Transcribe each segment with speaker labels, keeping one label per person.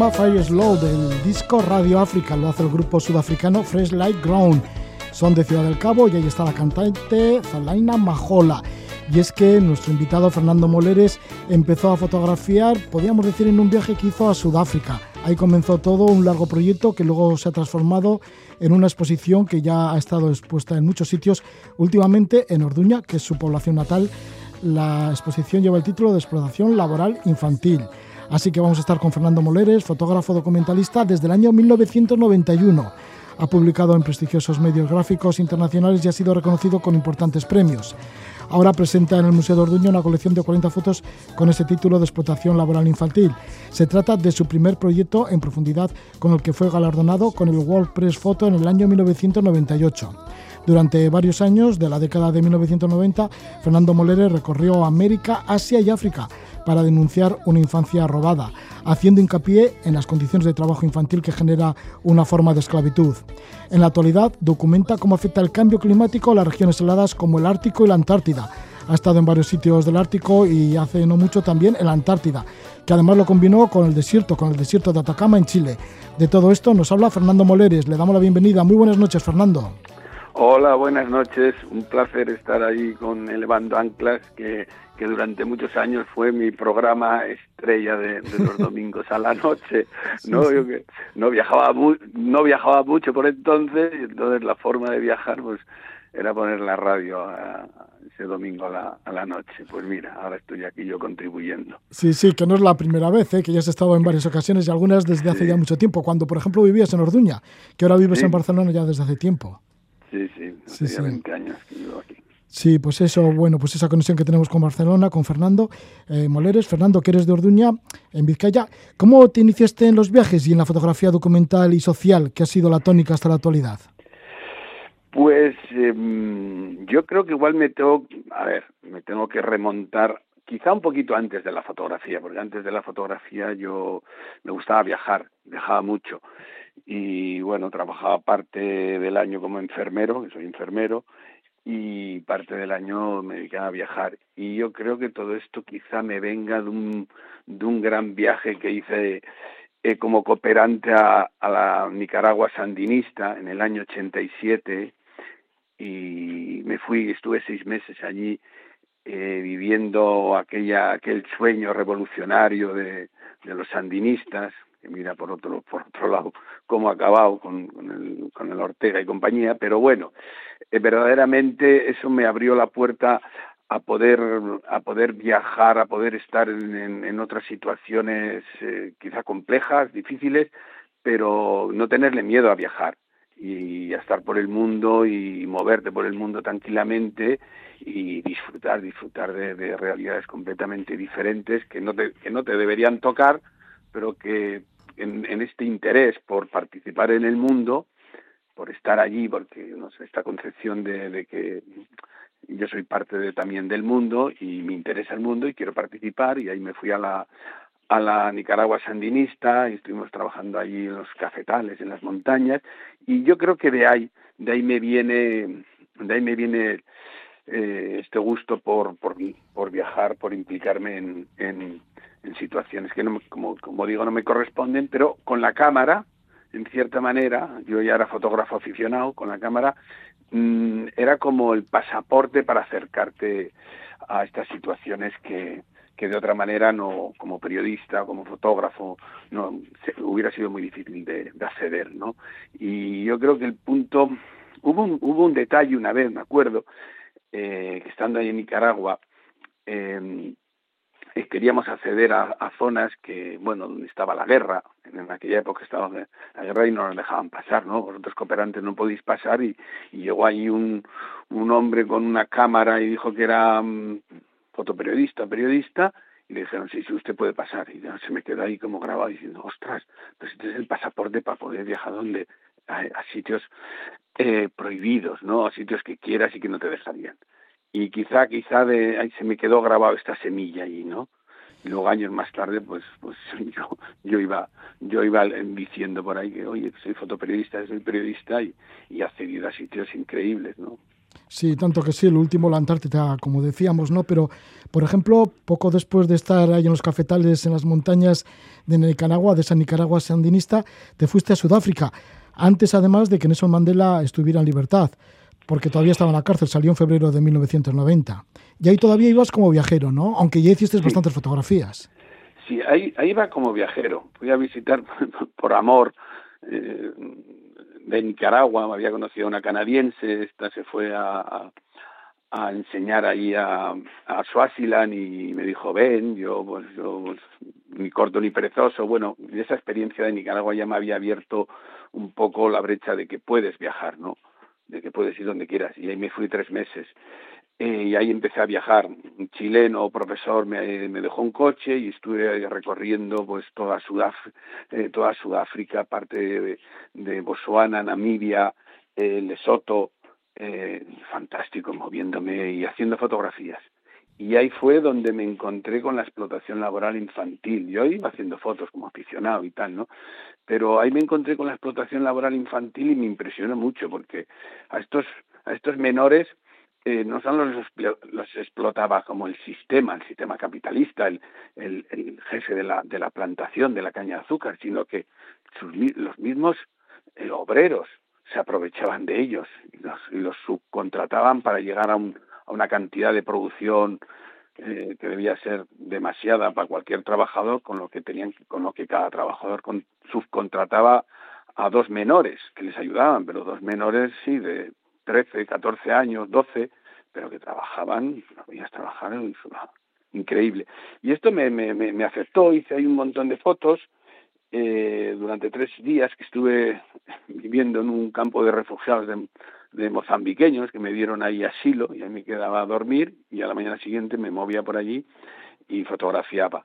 Speaker 1: tema Fire Slow del disco Radio África, lo hace el grupo sudafricano Fresh Light Ground. Son de Ciudad del Cabo y ahí está la cantante Zalaina Majola. Y es que nuestro invitado Fernando Moleres empezó a fotografiar, podríamos decir, en un viaje que hizo a Sudáfrica. Ahí comenzó todo un largo proyecto que luego se ha transformado en una exposición que ya ha estado expuesta en muchos sitios, últimamente en Orduña, que es su población natal. La exposición lleva el título de Explotación Laboral Infantil. Así que vamos a estar con Fernando Moleres, fotógrafo documentalista desde el año 1991. Ha publicado en prestigiosos medios gráficos internacionales y ha sido reconocido con importantes premios. Ahora presenta en el Museo de Orduña una colección de 40 fotos con ese título de explotación laboral infantil. Se trata de su primer proyecto en profundidad con el que fue galardonado con el World Press Photo en el año 1998. Durante varios años de la década de 1990, Fernando Moleres recorrió América, Asia y África para denunciar una infancia robada, haciendo hincapié en las condiciones de trabajo infantil que genera una forma de esclavitud. En la actualidad documenta cómo afecta el cambio climático a las regiones heladas como el Ártico y la Antártida. Ha estado en varios sitios del Ártico y hace no mucho también en la Antártida, que además lo combinó con el desierto, con el desierto de Atacama en Chile. De todo esto nos habla Fernando Moleres. Le damos la bienvenida. Muy buenas noches, Fernando.
Speaker 2: Hola, buenas noches. Un placer estar ahí con Elevando Anclas, que que durante muchos años fue mi programa estrella de, los domingos a la noche. No, Yo que no viajaba no viajaba mucho por entonces y entonces la forma de viajar pues era poner la radio ese domingo a la, a la, noche. Pues mira, ahora estoy aquí yo contribuyendo.
Speaker 1: Sí, sí, que no es la primera vez, ¿eh? que ya has estado en varias ocasiones y algunas desde hace ya mucho tiempo. Cuando, por ejemplo, vivías en Orduña, que ahora vives en Barcelona ya desde hace tiempo.
Speaker 2: Sí, sí, hace 20 años.
Speaker 1: Sí, pues eso, bueno, pues esa conexión que tenemos con Barcelona, con Fernando eh, Moleres. Fernando, que eres de Orduña, en Vizcaya. ¿Cómo te iniciaste en los viajes y en la fotografía documental y social, que ha sido la tónica hasta la actualidad?
Speaker 2: Pues em, yo creo que igual me tengo, a ver, me tengo que remontar quizá un poquito antes de la fotografía, porque antes de la fotografía yo me gustaba viajar, viajaba mucho y bueno, trabajaba parte del año como enfermero, que soy enfermero, y parte del año me dedicaba a viajar. Y yo creo que todo esto quizá me venga de un, de un gran viaje que hice eh, como cooperante a, la Nicaragua sandinista en el año 87 y me fui, estuve seis meses allí eh, viviendo aquella, aquel sueño revolucionario de, de los sandinistas, que mira por otro, por otro lado cómo ha acabado con, con, el, con el Ortega y compañía, pero bueno, eh, verdaderamente eso me abrió la puerta a poder a poder viajar, a poder estar en, en, otras situaciones eh, quizá complejas, difíciles, pero no tenerle miedo a viajar. y a estar por el mundo y moverte por el mundo tranquilamente y disfrutar, disfrutar de, realidades completamente diferentes que no te, que no te deberían tocar, pero que en, este interés por participar en el mundo, por estar allí, porque esta concepción de, que yo soy parte de, también del mundo y me interesa el mundo y quiero participar y ahí me fui a la a la Nicaragua sandinista y estuvimos trabajando allí en los cafetales, en las montañas y yo creo que de ahí de ahí me viene de ahí me viene eh, este gusto por, por, por viajar, por implicarme en, en situaciones que, no, como, como digo, no me corresponden, pero con la cámara, en cierta manera, yo ya era fotógrafo aficionado, con la cámara mmm, era como el pasaporte para acercarte a estas situaciones que, que de otra manera no como periodista como fotógrafo no hubiera sido muy difícil de, de, acceder no y yo creo que el punto hubo un, hubo un detalle una vez me acuerdo eh, estando ahí en Nicaragua eh, eh, queríamos acceder a, zonas que, bueno, donde estaba la guerra, en aquella época estaba la guerra y no nos dejaban pasar, ¿no? Vosotros cooperantes no podéis pasar y, llegó ahí un, un hombre con una cámara y dijo que era um, fotoperiodista, periodista, y le dijeron, sí, sí, usted puede pasar. Y se me quedó ahí como grabado diciendo, ostras, pues este es el pasaporte para poder viajar donde a, a sitios eh, prohibidos, ¿no? A sitios que quieras y que no te dejarían y quizá quizá de ahí se me quedó grabado esta semilla allí no y luego años más tarde pues pues yo yo iba yo iba diciendo por ahí que oye soy fotoperiodista soy periodista y, y accedido a sitios increíbles no
Speaker 1: Sí, tanto que sí, el último la Antártida, como decíamos, ¿no? Pero, por ejemplo, poco después de estar ahí en los cafetales, en las montañas de Nicaragua, de esa Nicaragua sandinista, te fuiste a Sudáfrica, antes además de que Nelson Mandela estuviera en libertad porque todavía estaba en la cárcel, salió en febrero de 1990. Y ahí todavía ibas como viajero, ¿no? Aunque ya hiciste sí. bastantes fotografías.
Speaker 2: Sí, ahí, ahí iba como viajero. Fui a visitar por amor eh, de Nicaragua, me había conocido a una canadiense, esta se fue a, a, a enseñar ahí a, a Swaziland y me dijo, ven, yo, pues, yo pues, ni corto ni perezoso. Bueno, esa experiencia de Nicaragua ya me había abierto un poco la brecha de que puedes viajar, ¿no? De que puedes ir donde quieras. Y ahí me fui tres meses. Eh, y ahí empecé a viajar. Un chileno profesor me, me dejó un coche y estuve recorriendo pues toda, Sudaf eh, toda Sudáfrica, parte de, de Botswana, Namibia, eh, Lesoto, eh, fantástico, moviéndome y haciendo fotografías. Y ahí fue donde me encontré con la explotación laboral infantil. Yo iba haciendo fotos como aficionado y tal, ¿no? Pero ahí me encontré con la explotación laboral infantil y me impresionó mucho porque a estos, a estos menores eh, no solo los, los explotaba como el sistema, el sistema capitalista, el, el, el jefe de la, de la plantación de la caña de azúcar, sino que sus, los mismos eh, obreros se aprovechaban de ellos y los, y los subcontrataban para llegar a un una cantidad de producción eh, que debía ser demasiada para cualquier trabajador, con lo que tenían, con lo que cada trabajador con, subcontrataba a dos menores que les ayudaban, pero dos menores sí de 13, 14 años, 12, pero que trabajaban, no veías trabajar en increíble. Y esto me, me, me hice ahí un montón de fotos eh, durante tres días que estuve viviendo en un campo de refugiados de, de mozambiqueños que me dieron ahí asilo y ahí me quedaba a dormir y a la mañana siguiente me movía por allí y fotografiaba.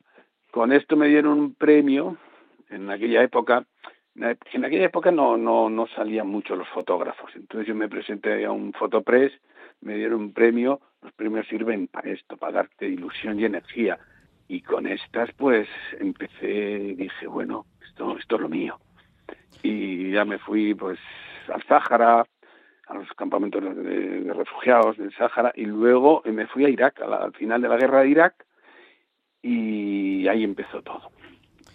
Speaker 2: Con esto me dieron un premio en aquella época. En aquella época no, no, no salían mucho los fotógrafos, entonces yo me presenté a un fotopress, me dieron un premio, los premios sirven para esto, para darte ilusión y energía. Y con estas pues empecé, dije, bueno, esto, esto es lo mío. Y ya me fui pues al Sáhara, a los campamentos de, refugiados del Sáhara y luego me fui a Irak, a la, al final de la guerra de Irak, y ahí empezó todo.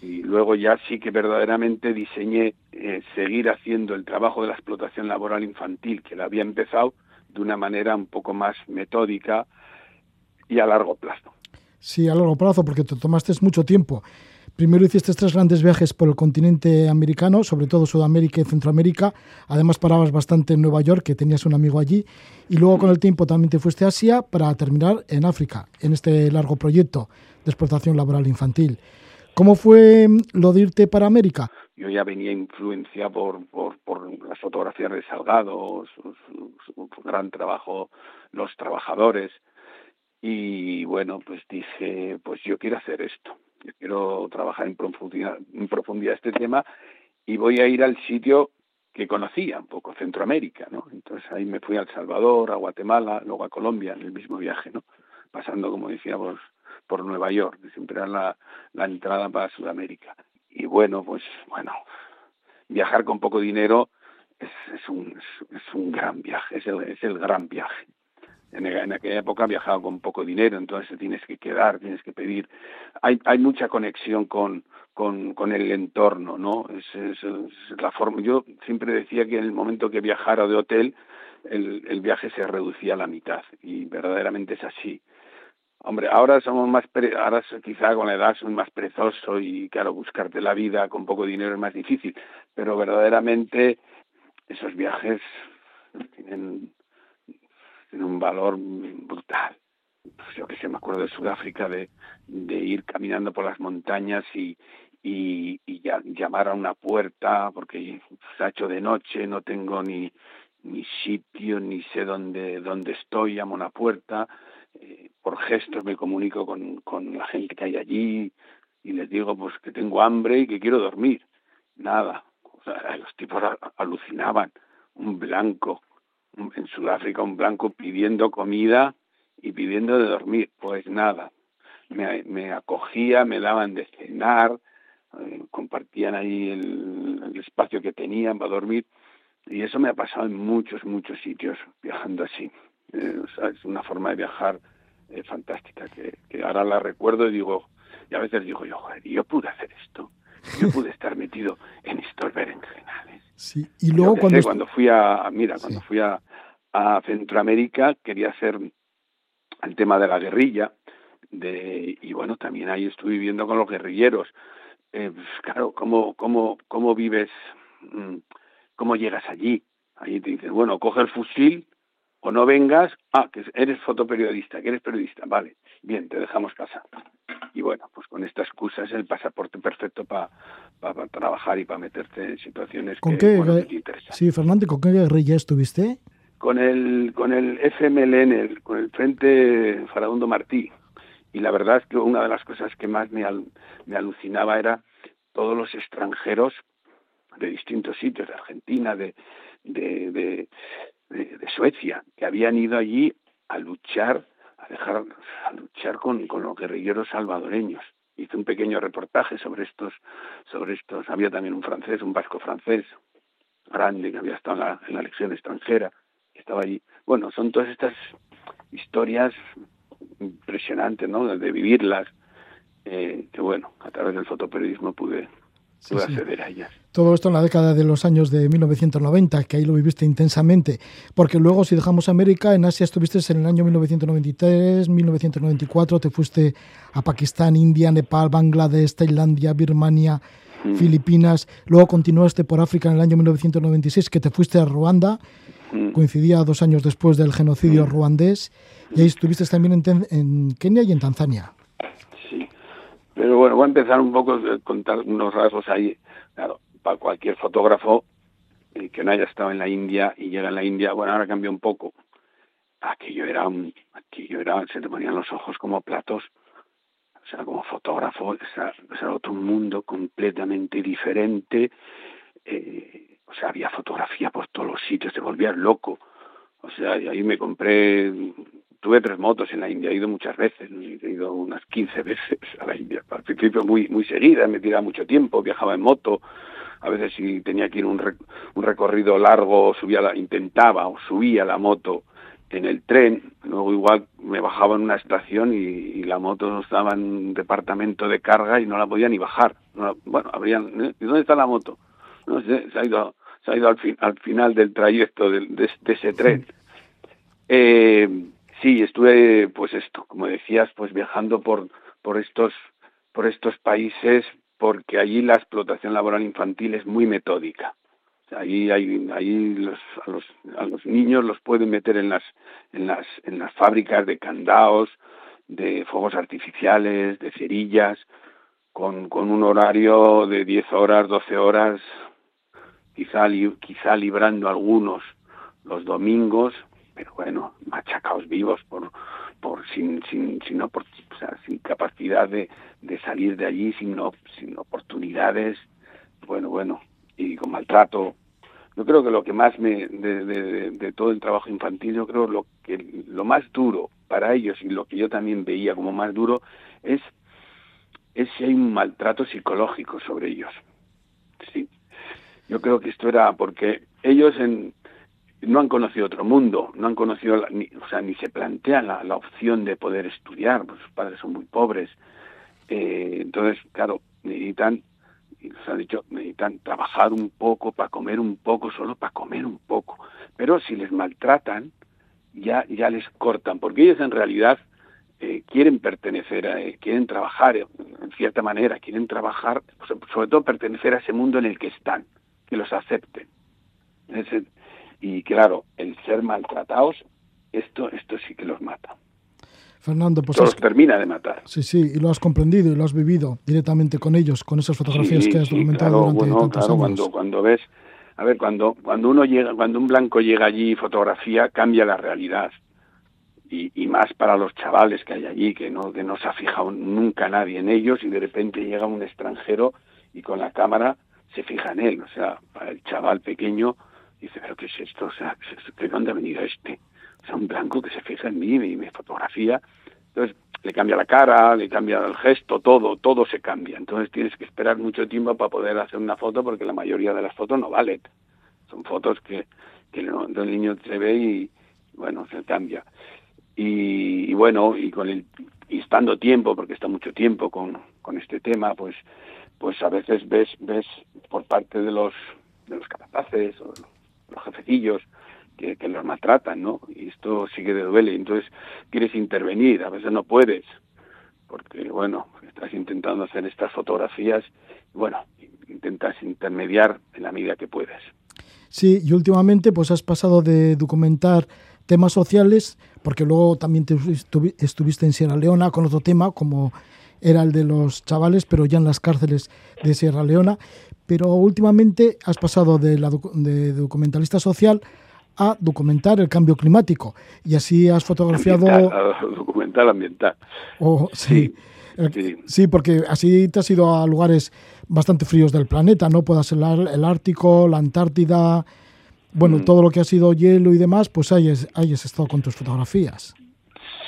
Speaker 2: Y luego ya sí que verdaderamente diseñé eh, seguir haciendo el trabajo de la explotación laboral infantil, que la había empezado de una manera un poco más metódica y a largo plazo.
Speaker 1: Sí, a largo plazo, porque te tomaste mucho tiempo. Primero hiciste tres grandes viajes por el continente americano, sobre todo Sudamérica y Centroamérica. Además parabas bastante en Nueva York, que tenías un amigo allí. Y luego con el tiempo también te fuiste a Asia para terminar en África, en este largo proyecto de explotación laboral infantil. ¿Cómo fue lo de irte para América?
Speaker 2: yo ya venía influenciado por, por, las fotografías de Salgado, su, gran trabajo, Los Trabajadores, y bueno, pues dije, pues yo quiero hacer esto, yo quiero trabajar en profundidad, en profundidad este tema y voy a ir al sitio que conocía un poco, Centroamérica, ¿no? Entonces ahí me fui a El Salvador, a Guatemala, luego a Colombia en el mismo viaje, ¿no? Pasando, como decíamos, por Nueva York, que siempre era la, entrada para Sudamérica. Y bueno, pues bueno, viajar con poco dinero es, es, un, es un gran viaje, es el, es el gran viaje. En, aquella época viajaba con poco dinero, entonces tienes que quedar, tienes que pedir. Hay, hay mucha conexión con, con, con el entorno, ¿no? Es, la forma. Yo siempre decía que en el momento que viajara de hotel, el, el viaje se reducía a la mitad, y verdaderamente es así. Hombre, ahora somos más, ahora quizá con la edad soy más perezoso y claro, buscarte la vida con poco dinero es más difícil, pero verdaderamente esos viajes tienen, tienen un valor brutal. Pues yo que sé, me acuerdo de Sudáfrica, de, de ir caminando por las montañas y, y, y llamar a una puerta porque se ha hecho de noche, no tengo ni, ni sitio, ni sé dónde, dónde estoy, llamo a una puerta, eh, por gestos me comunico con, con la gente que hay allí y les digo pues que tengo hambre y que quiero dormir. Nada. Los tipos alucinaban. Un blanco, en Sudáfrica un blanco pidiendo comida y pidiendo de dormir. Pues nada. Me, acogía, me daban de cenar, eh, compartían ahí el, espacio que tenían para dormir. Y eso me ha pasado en muchos, muchos sitios viajando así. Eh, es una forma de viajar eh, fantástica que, que, ahora la recuerdo y digo, y a veces digo yo, joder, yo pude hacer esto, yo pude estar metido en estos berenjenales.
Speaker 1: Sí, y luego cuando...
Speaker 2: Sé, cuando fui a, mira, cuando fui a, a Centroamérica quería hacer el tema de la guerrilla, de, y bueno, también ahí estuve viviendo con los guerrilleros. Eh, pues, claro, ¿cómo, cómo, cómo vives, mm, cómo llegas allí? Ahí te dicen, bueno, coge el fusil o no vengas, ah, que eres fotoperiodista, que eres periodista, vale, bien, te dejamos pasar. Y bueno, pues con esta excusa es el pasaporte perfecto para pa, pa trabajar y para meterte en situaciones
Speaker 1: ¿Con
Speaker 2: que,
Speaker 1: qué,
Speaker 2: bueno, que te interesan.
Speaker 1: Sí, Fernando, ¿con qué guerrilla estuviste?
Speaker 2: Con el, con el FMLN, el, con el Frente Farabundo Martí. Y la verdad es que una de las cosas que más me, al, me alucinaba era todos los extranjeros de distintos sitios, de Argentina, de, de, de de, Suecia, que habían ido allí a luchar, a dejar, a luchar con, con los guerrilleros salvadoreños. Hice un pequeño reportaje sobre estos, sobre estos. Había también un francés, un vasco francés, grande, que había estado en la, en la legión extranjera, que estaba allí. Bueno, son todas estas historias impresionantes, ¿no? De vivirlas, eh, que bueno, a través del fotoperiodismo pude,
Speaker 1: Sí, sí. a ellas. Todo esto en la década de los años de 1990, que ahí lo viviste intensamente, porque luego si dejamos América, en Asia estuviste en el año 1993, 1994, te fuiste a Pakistán, India, Nepal, Bangladesh, Tailandia, Birmania, mm. Filipinas, luego continuaste por África en el año 1996, que te fuiste a Ruanda, mm. coincidía dos años después del genocidio mm. ruandés, y ahí estuviste también en, en Kenia y en Tanzania.
Speaker 2: Pero bueno, voy a empezar un poco a contar unos rasgos ahí. Claro, para cualquier fotógrafo eh, que no haya estado en la India y llega a la India, bueno, ahora cambió un poco. Aquello era, un, aquello era, se te ponían los ojos como platos. O sea, como fotógrafo, era, era otro mundo completamente diferente. Eh, o sea, había fotografía por todos los sitios, te volvías loco. O sea, ahí me compré tuve tres motos en la India, he ido muchas veces, he ido unas 15 veces a la India. Al principio muy muy seguida, me tiraba mucho tiempo, viajaba en moto, a veces si tenía que ir un, rec un recorrido largo, subía la, intentaba o subía la moto en el tren, luego igual me bajaba en una estación y, y la moto estaba en un departamento de carga y no la podía ni bajar. No la, bueno, habrían, ¿eh? ¿y dónde está la moto? No sé, se ha ido, se ha ido al, fin, al final del trayecto de, de, de ese tren. Eh, Sí, estuve, pues esto, como decías, pues viajando por, por estos, por estos países, porque allí la explotación laboral infantil es muy metódica. Allí, hay, allí los, a, los, a los niños los pueden meter en las, en las, en las fábricas de candados, de fuegos artificiales, de cerillas, con, con un horario de 10 horas, 12 horas, quizá, quizá librando algunos los domingos, bueno, machacaos vivos por, por sin, sin, sin, o sea, sin capacidad de, de salir de allí, sin, sin oportunidades, bueno, bueno, y con maltrato. Yo creo que lo que más me, de, de, de, todo el trabajo infantil, yo creo lo que lo más duro para ellos y lo que yo también veía como más duro es, es si hay un maltrato psicológico sobre ellos. Sí. Yo creo que esto era porque ellos en, no han conocido otro mundo, no han conocido, ni, o sea, ni se plantean la, la, opción de poder estudiar, pues sus padres son muy pobres. Eh, entonces, claro, necesitan, nos han dicho, necesitan trabajar un poco para comer un poco, solo para comer un poco. Pero si les maltratan, ya, ya les cortan, porque ellos en realidad eh, quieren pertenecer, a, eh, quieren trabajar eh, en cierta manera, quieren trabajar, sobre todo pertenecer a ese mundo en el que están, que los acepten. Ese, y claro, el ser maltratados, esto, esto sí que los mata.
Speaker 1: Fernando, pues
Speaker 2: los termina de matar.
Speaker 1: Sí, sí, y lo has comprendido y lo has vivido directamente con ellos, con esas fotografías
Speaker 2: sí,
Speaker 1: que has
Speaker 2: sí,
Speaker 1: documentado
Speaker 2: claro,
Speaker 1: durante
Speaker 2: bueno,
Speaker 1: tantos
Speaker 2: claro,
Speaker 1: años.
Speaker 2: Cuando, cuando ves, a ver, cuando, cuando uno llega, cuando un blanco llega allí y fotografía, cambia la realidad. Y, y, más para los chavales que hay allí, que no, que no se ha fijado nunca nadie en ellos y de repente llega un extranjero y con la cámara se fija en él. O sea, para el chaval pequeño dice, pero ¿qué es esto? O sea, ¿de dónde ha venido este? O sea, un blanco que se fija en mí y me fotografía. Entonces, le cambia la cara, le cambia el gesto, todo, todo se cambia. Entonces tienes que esperar mucho tiempo para poder hacer una foto porque la mayoría de las fotos no valen. Son fotos que, que el niño se ve y, bueno, se cambia. Y, y, bueno, y con el y estando tiempo, porque está mucho tiempo con, con este tema, pues pues a veces ves ves por parte de los de los capataces o los jefecillos que, que, los maltratan, ¿no? Y esto sí que te duele. Entonces quieres intervenir, a veces no puedes, porque, bueno, estás intentando hacer estas fotografías, y, bueno, intentas intermediar en la medida que puedes.
Speaker 1: Sí, y últimamente pues has pasado de documentar temas sociales, porque luego también te estuviste en Sierra Leona con otro tema, como era el de los chavales, pero ya en las cárceles de Sierra Leona. Pero últimamente has pasado de, la, de documentalista social a documentar el cambio climático. Y así has fotografiado...
Speaker 2: Ambiental, documental ambiental.
Speaker 1: Oh, sí. Sí. sí. porque así te has ido a lugares bastante fríos del planeta, ¿no? Puedas ser el Ártico, la Antártida, bueno, mm. todo lo que ha sido hielo y demás, pues ahí, es, ahí has estado con tus fotografías.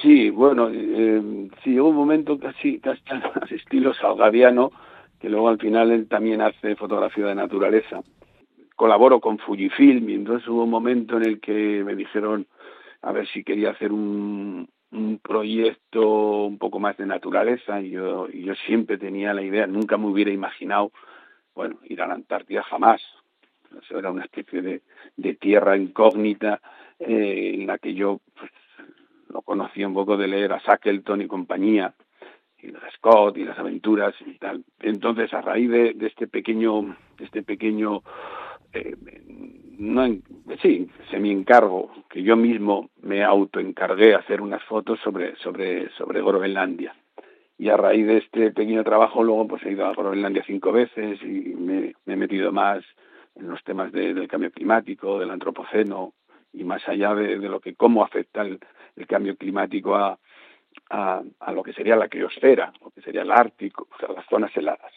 Speaker 2: Sí, bueno, eh, sí, llegó un momento casi, casi al estilo salgadiano, que luego al final él también hace fotografía de naturaleza. Colaboro con Fujifilm y entonces hubo un momento en el que me dijeron a ver si quería hacer un, proyecto un poco más de naturaleza. Y yo, siempre tenía la idea, nunca me hubiera imaginado, bueno, ir a la Antártida jamás. Eso era una especie de, de tierra incógnita eh, en la que yo pues, lo conocía un poco de leer a Shackleton y compañía, y los Scott y las aventuras y tal. Entonces, a raíz de, este pequeño, este pequeño eh, no, sí, semi encargo, que yo mismo me autoencargué a hacer unas fotos sobre, sobre, sobre Groenlandia. Y a raíz de este pequeño trabajo, luego pues he ido a Groenlandia cinco veces y me, he metido más en los temas de, del cambio climático, del antropoceno y más allá de, lo que cómo afecta el cambio climático a, a, a, lo que sería la criosfera, lo que sería el Ártico, o sea, las zonas heladas.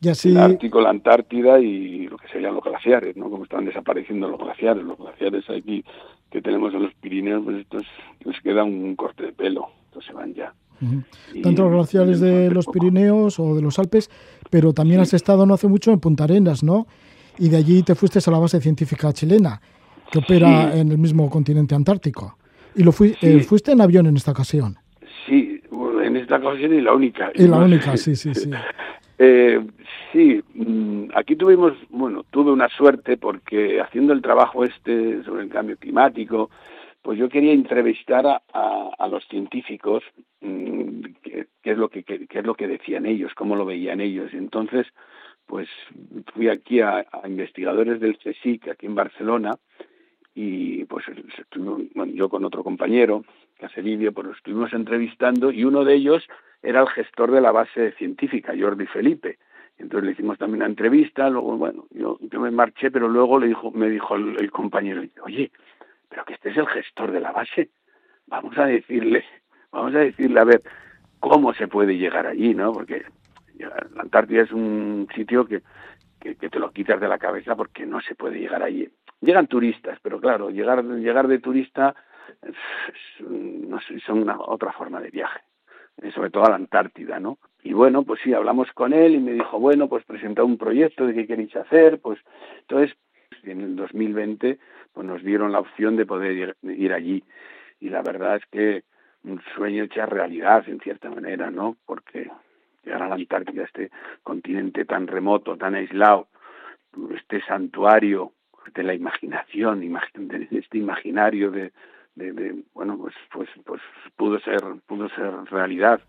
Speaker 1: Y así...
Speaker 2: El Ártico, la Antártida y lo que serían los glaciares, ¿no? Como están desapareciendo los glaciares. Los glaciares aquí que tenemos en los Pirineos, pues estos les queda un corte de pelo, estos se van ya.
Speaker 1: Uh -huh. Tanto los glaciares de los poco. Pirineos o de los Alpes, pero también sí. has estado no hace mucho en Punta Arenas, ¿no? Y de allí te fuiste a la base científica chilena, que opera sí. en el mismo continente antártico. Y lo fui, sí. eh, fuiste en avión en esta ocasión.
Speaker 2: Esta ocasión y la única.
Speaker 1: Y la única, sí, sí, sí.
Speaker 2: Eh, sí, mm, aquí tuvimos, bueno, tuve una suerte porque haciendo el trabajo este sobre el cambio climático, pues yo quería entrevistar a, a, a los científicos mmm, qué, qué, es lo que qué, qué, es lo que decían ellos, cómo lo veían ellos. Entonces, pues fui aquí a, a investigadores del CSIC aquí en Barcelona y pues bueno, yo con otro compañero que hace vídeo, pues lo estuvimos entrevistando y uno de ellos era el gestor de la base científica, Jordi Felipe. Entonces le hicimos también una entrevista, luego, bueno, yo, yo me marché, pero luego le dijo, me dijo el, compañero, oye, pero que este es el gestor de la base, vamos a decirle, vamos a decirle, a ver, cómo se puede llegar allí, ¿no? Porque la Antártida es un sitio que, que, te lo quitas de la cabeza porque no se puede llegar allí. Llegan turistas, pero claro, llegar, llegar de turista no son una, otra forma de viaje, sobre todo a la Antártida, ¿no? Y bueno, pues sí, hablamos con él y me dijo, bueno, pues presenta un proyecto de qué queréis hacer, pues entonces en el 2020 pues nos dieron la opción de poder ir, ir allí y la verdad es que un sueño hecho realidad en cierta manera, ¿no? Porque llegar a la Antártida, este continente tan remoto, tan aislado, este santuario de la imaginación, de este imaginario de, bueno, pues, pues, pues pudo ser, pudo ser realidad.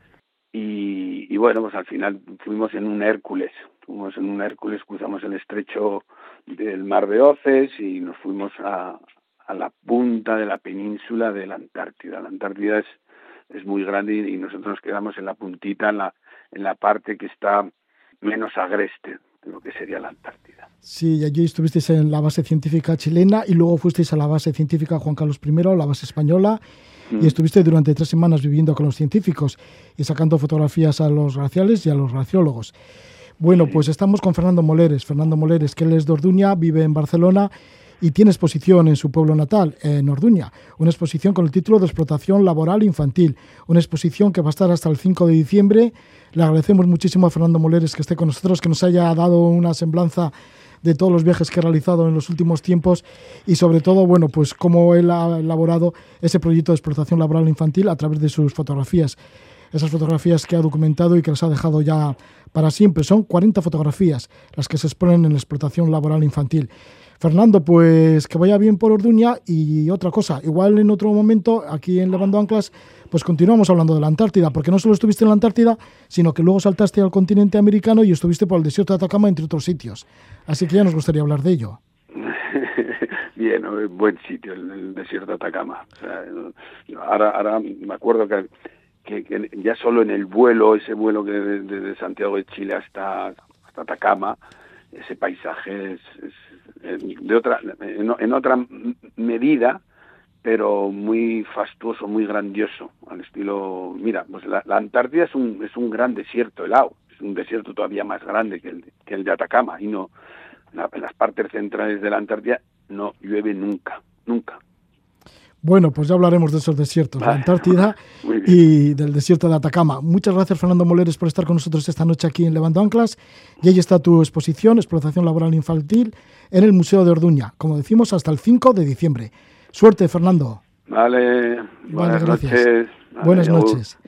Speaker 2: Y, y, bueno, pues al final fuimos en un Hércules, fuimos en un Hércules, cruzamos el estrecho del Mar de Oces y nos fuimos a, a la punta de la península de la Antártida. La Antártida es, es muy grande y nosotros nos quedamos en la puntita, en la, en la parte que está menos agreste lo que sería la Antártida.
Speaker 1: Sí, allí estuvisteis en la base científica chilena y luego fuisteis a la base científica Juan Carlos I, la base española, y mm. estuviste durante tres semanas viviendo con los científicos y sacando fotografías a los glaciales y a los glaciólogos. Bueno, pues estamos con Fernando Moleres. Fernando Moleres, que él es de Orduña, vive en Barcelona y tiene exposición en su pueblo natal, en Orduña, una exposición con el título de Explotación Laboral Infantil, una exposición que va a estar hasta el 5 de diciembre. Le agradecemos muchísimo a Fernando Moleres que esté con nosotros, que nos haya dado una semblanza de todos los viajes que ha realizado en los últimos tiempos y sobre todo, bueno, pues cómo él ha elaborado ese proyecto de explotación laboral infantil a través de sus fotografías. Esas fotografías que ha documentado y que las ha dejado ya para siempre. Son 40 fotografías las que se exponen en la explotación laboral infantil. Fernando, pues que vaya bien por Orduña y otra cosa, igual en otro momento aquí en Levando Anclas, pues continuamos hablando de la Antártida, porque no solo estuviste en la Antártida, sino que luego saltaste al continente americano y estuviste por el desierto de Atacama, entre otros sitios. Así que ya nos gustaría hablar de ello.
Speaker 2: bien, buen sitio el, desierto de Atacama. ahora, ahora me acuerdo que, ya solo en el vuelo, ese vuelo que de, Santiago de Chile hasta, hasta Atacama, ese paisaje es de otra, en, otra medida, pero muy fastuoso, muy grandioso, al estilo, mira, pues la, Antártida es un, es un gran desierto helado, es un desierto todavía más grande que el de, que el de Atacama, y no, en las partes centrales de la Antártida no llueve nunca, nunca.
Speaker 1: Bueno, pues ya hablaremos de esos desiertos, la Antártida y del desierto de Atacama. Muchas gracias, Fernando Moleres, por estar con nosotros esta noche aquí en Levando Anclas. Y ahí está tu exposición, Explotación Laboral Infantil, en el Museo de Orduña, como decimos, hasta el 5 de diciembre. Suerte, Fernando.
Speaker 2: Vale, buenas, noches.
Speaker 1: buenas noches.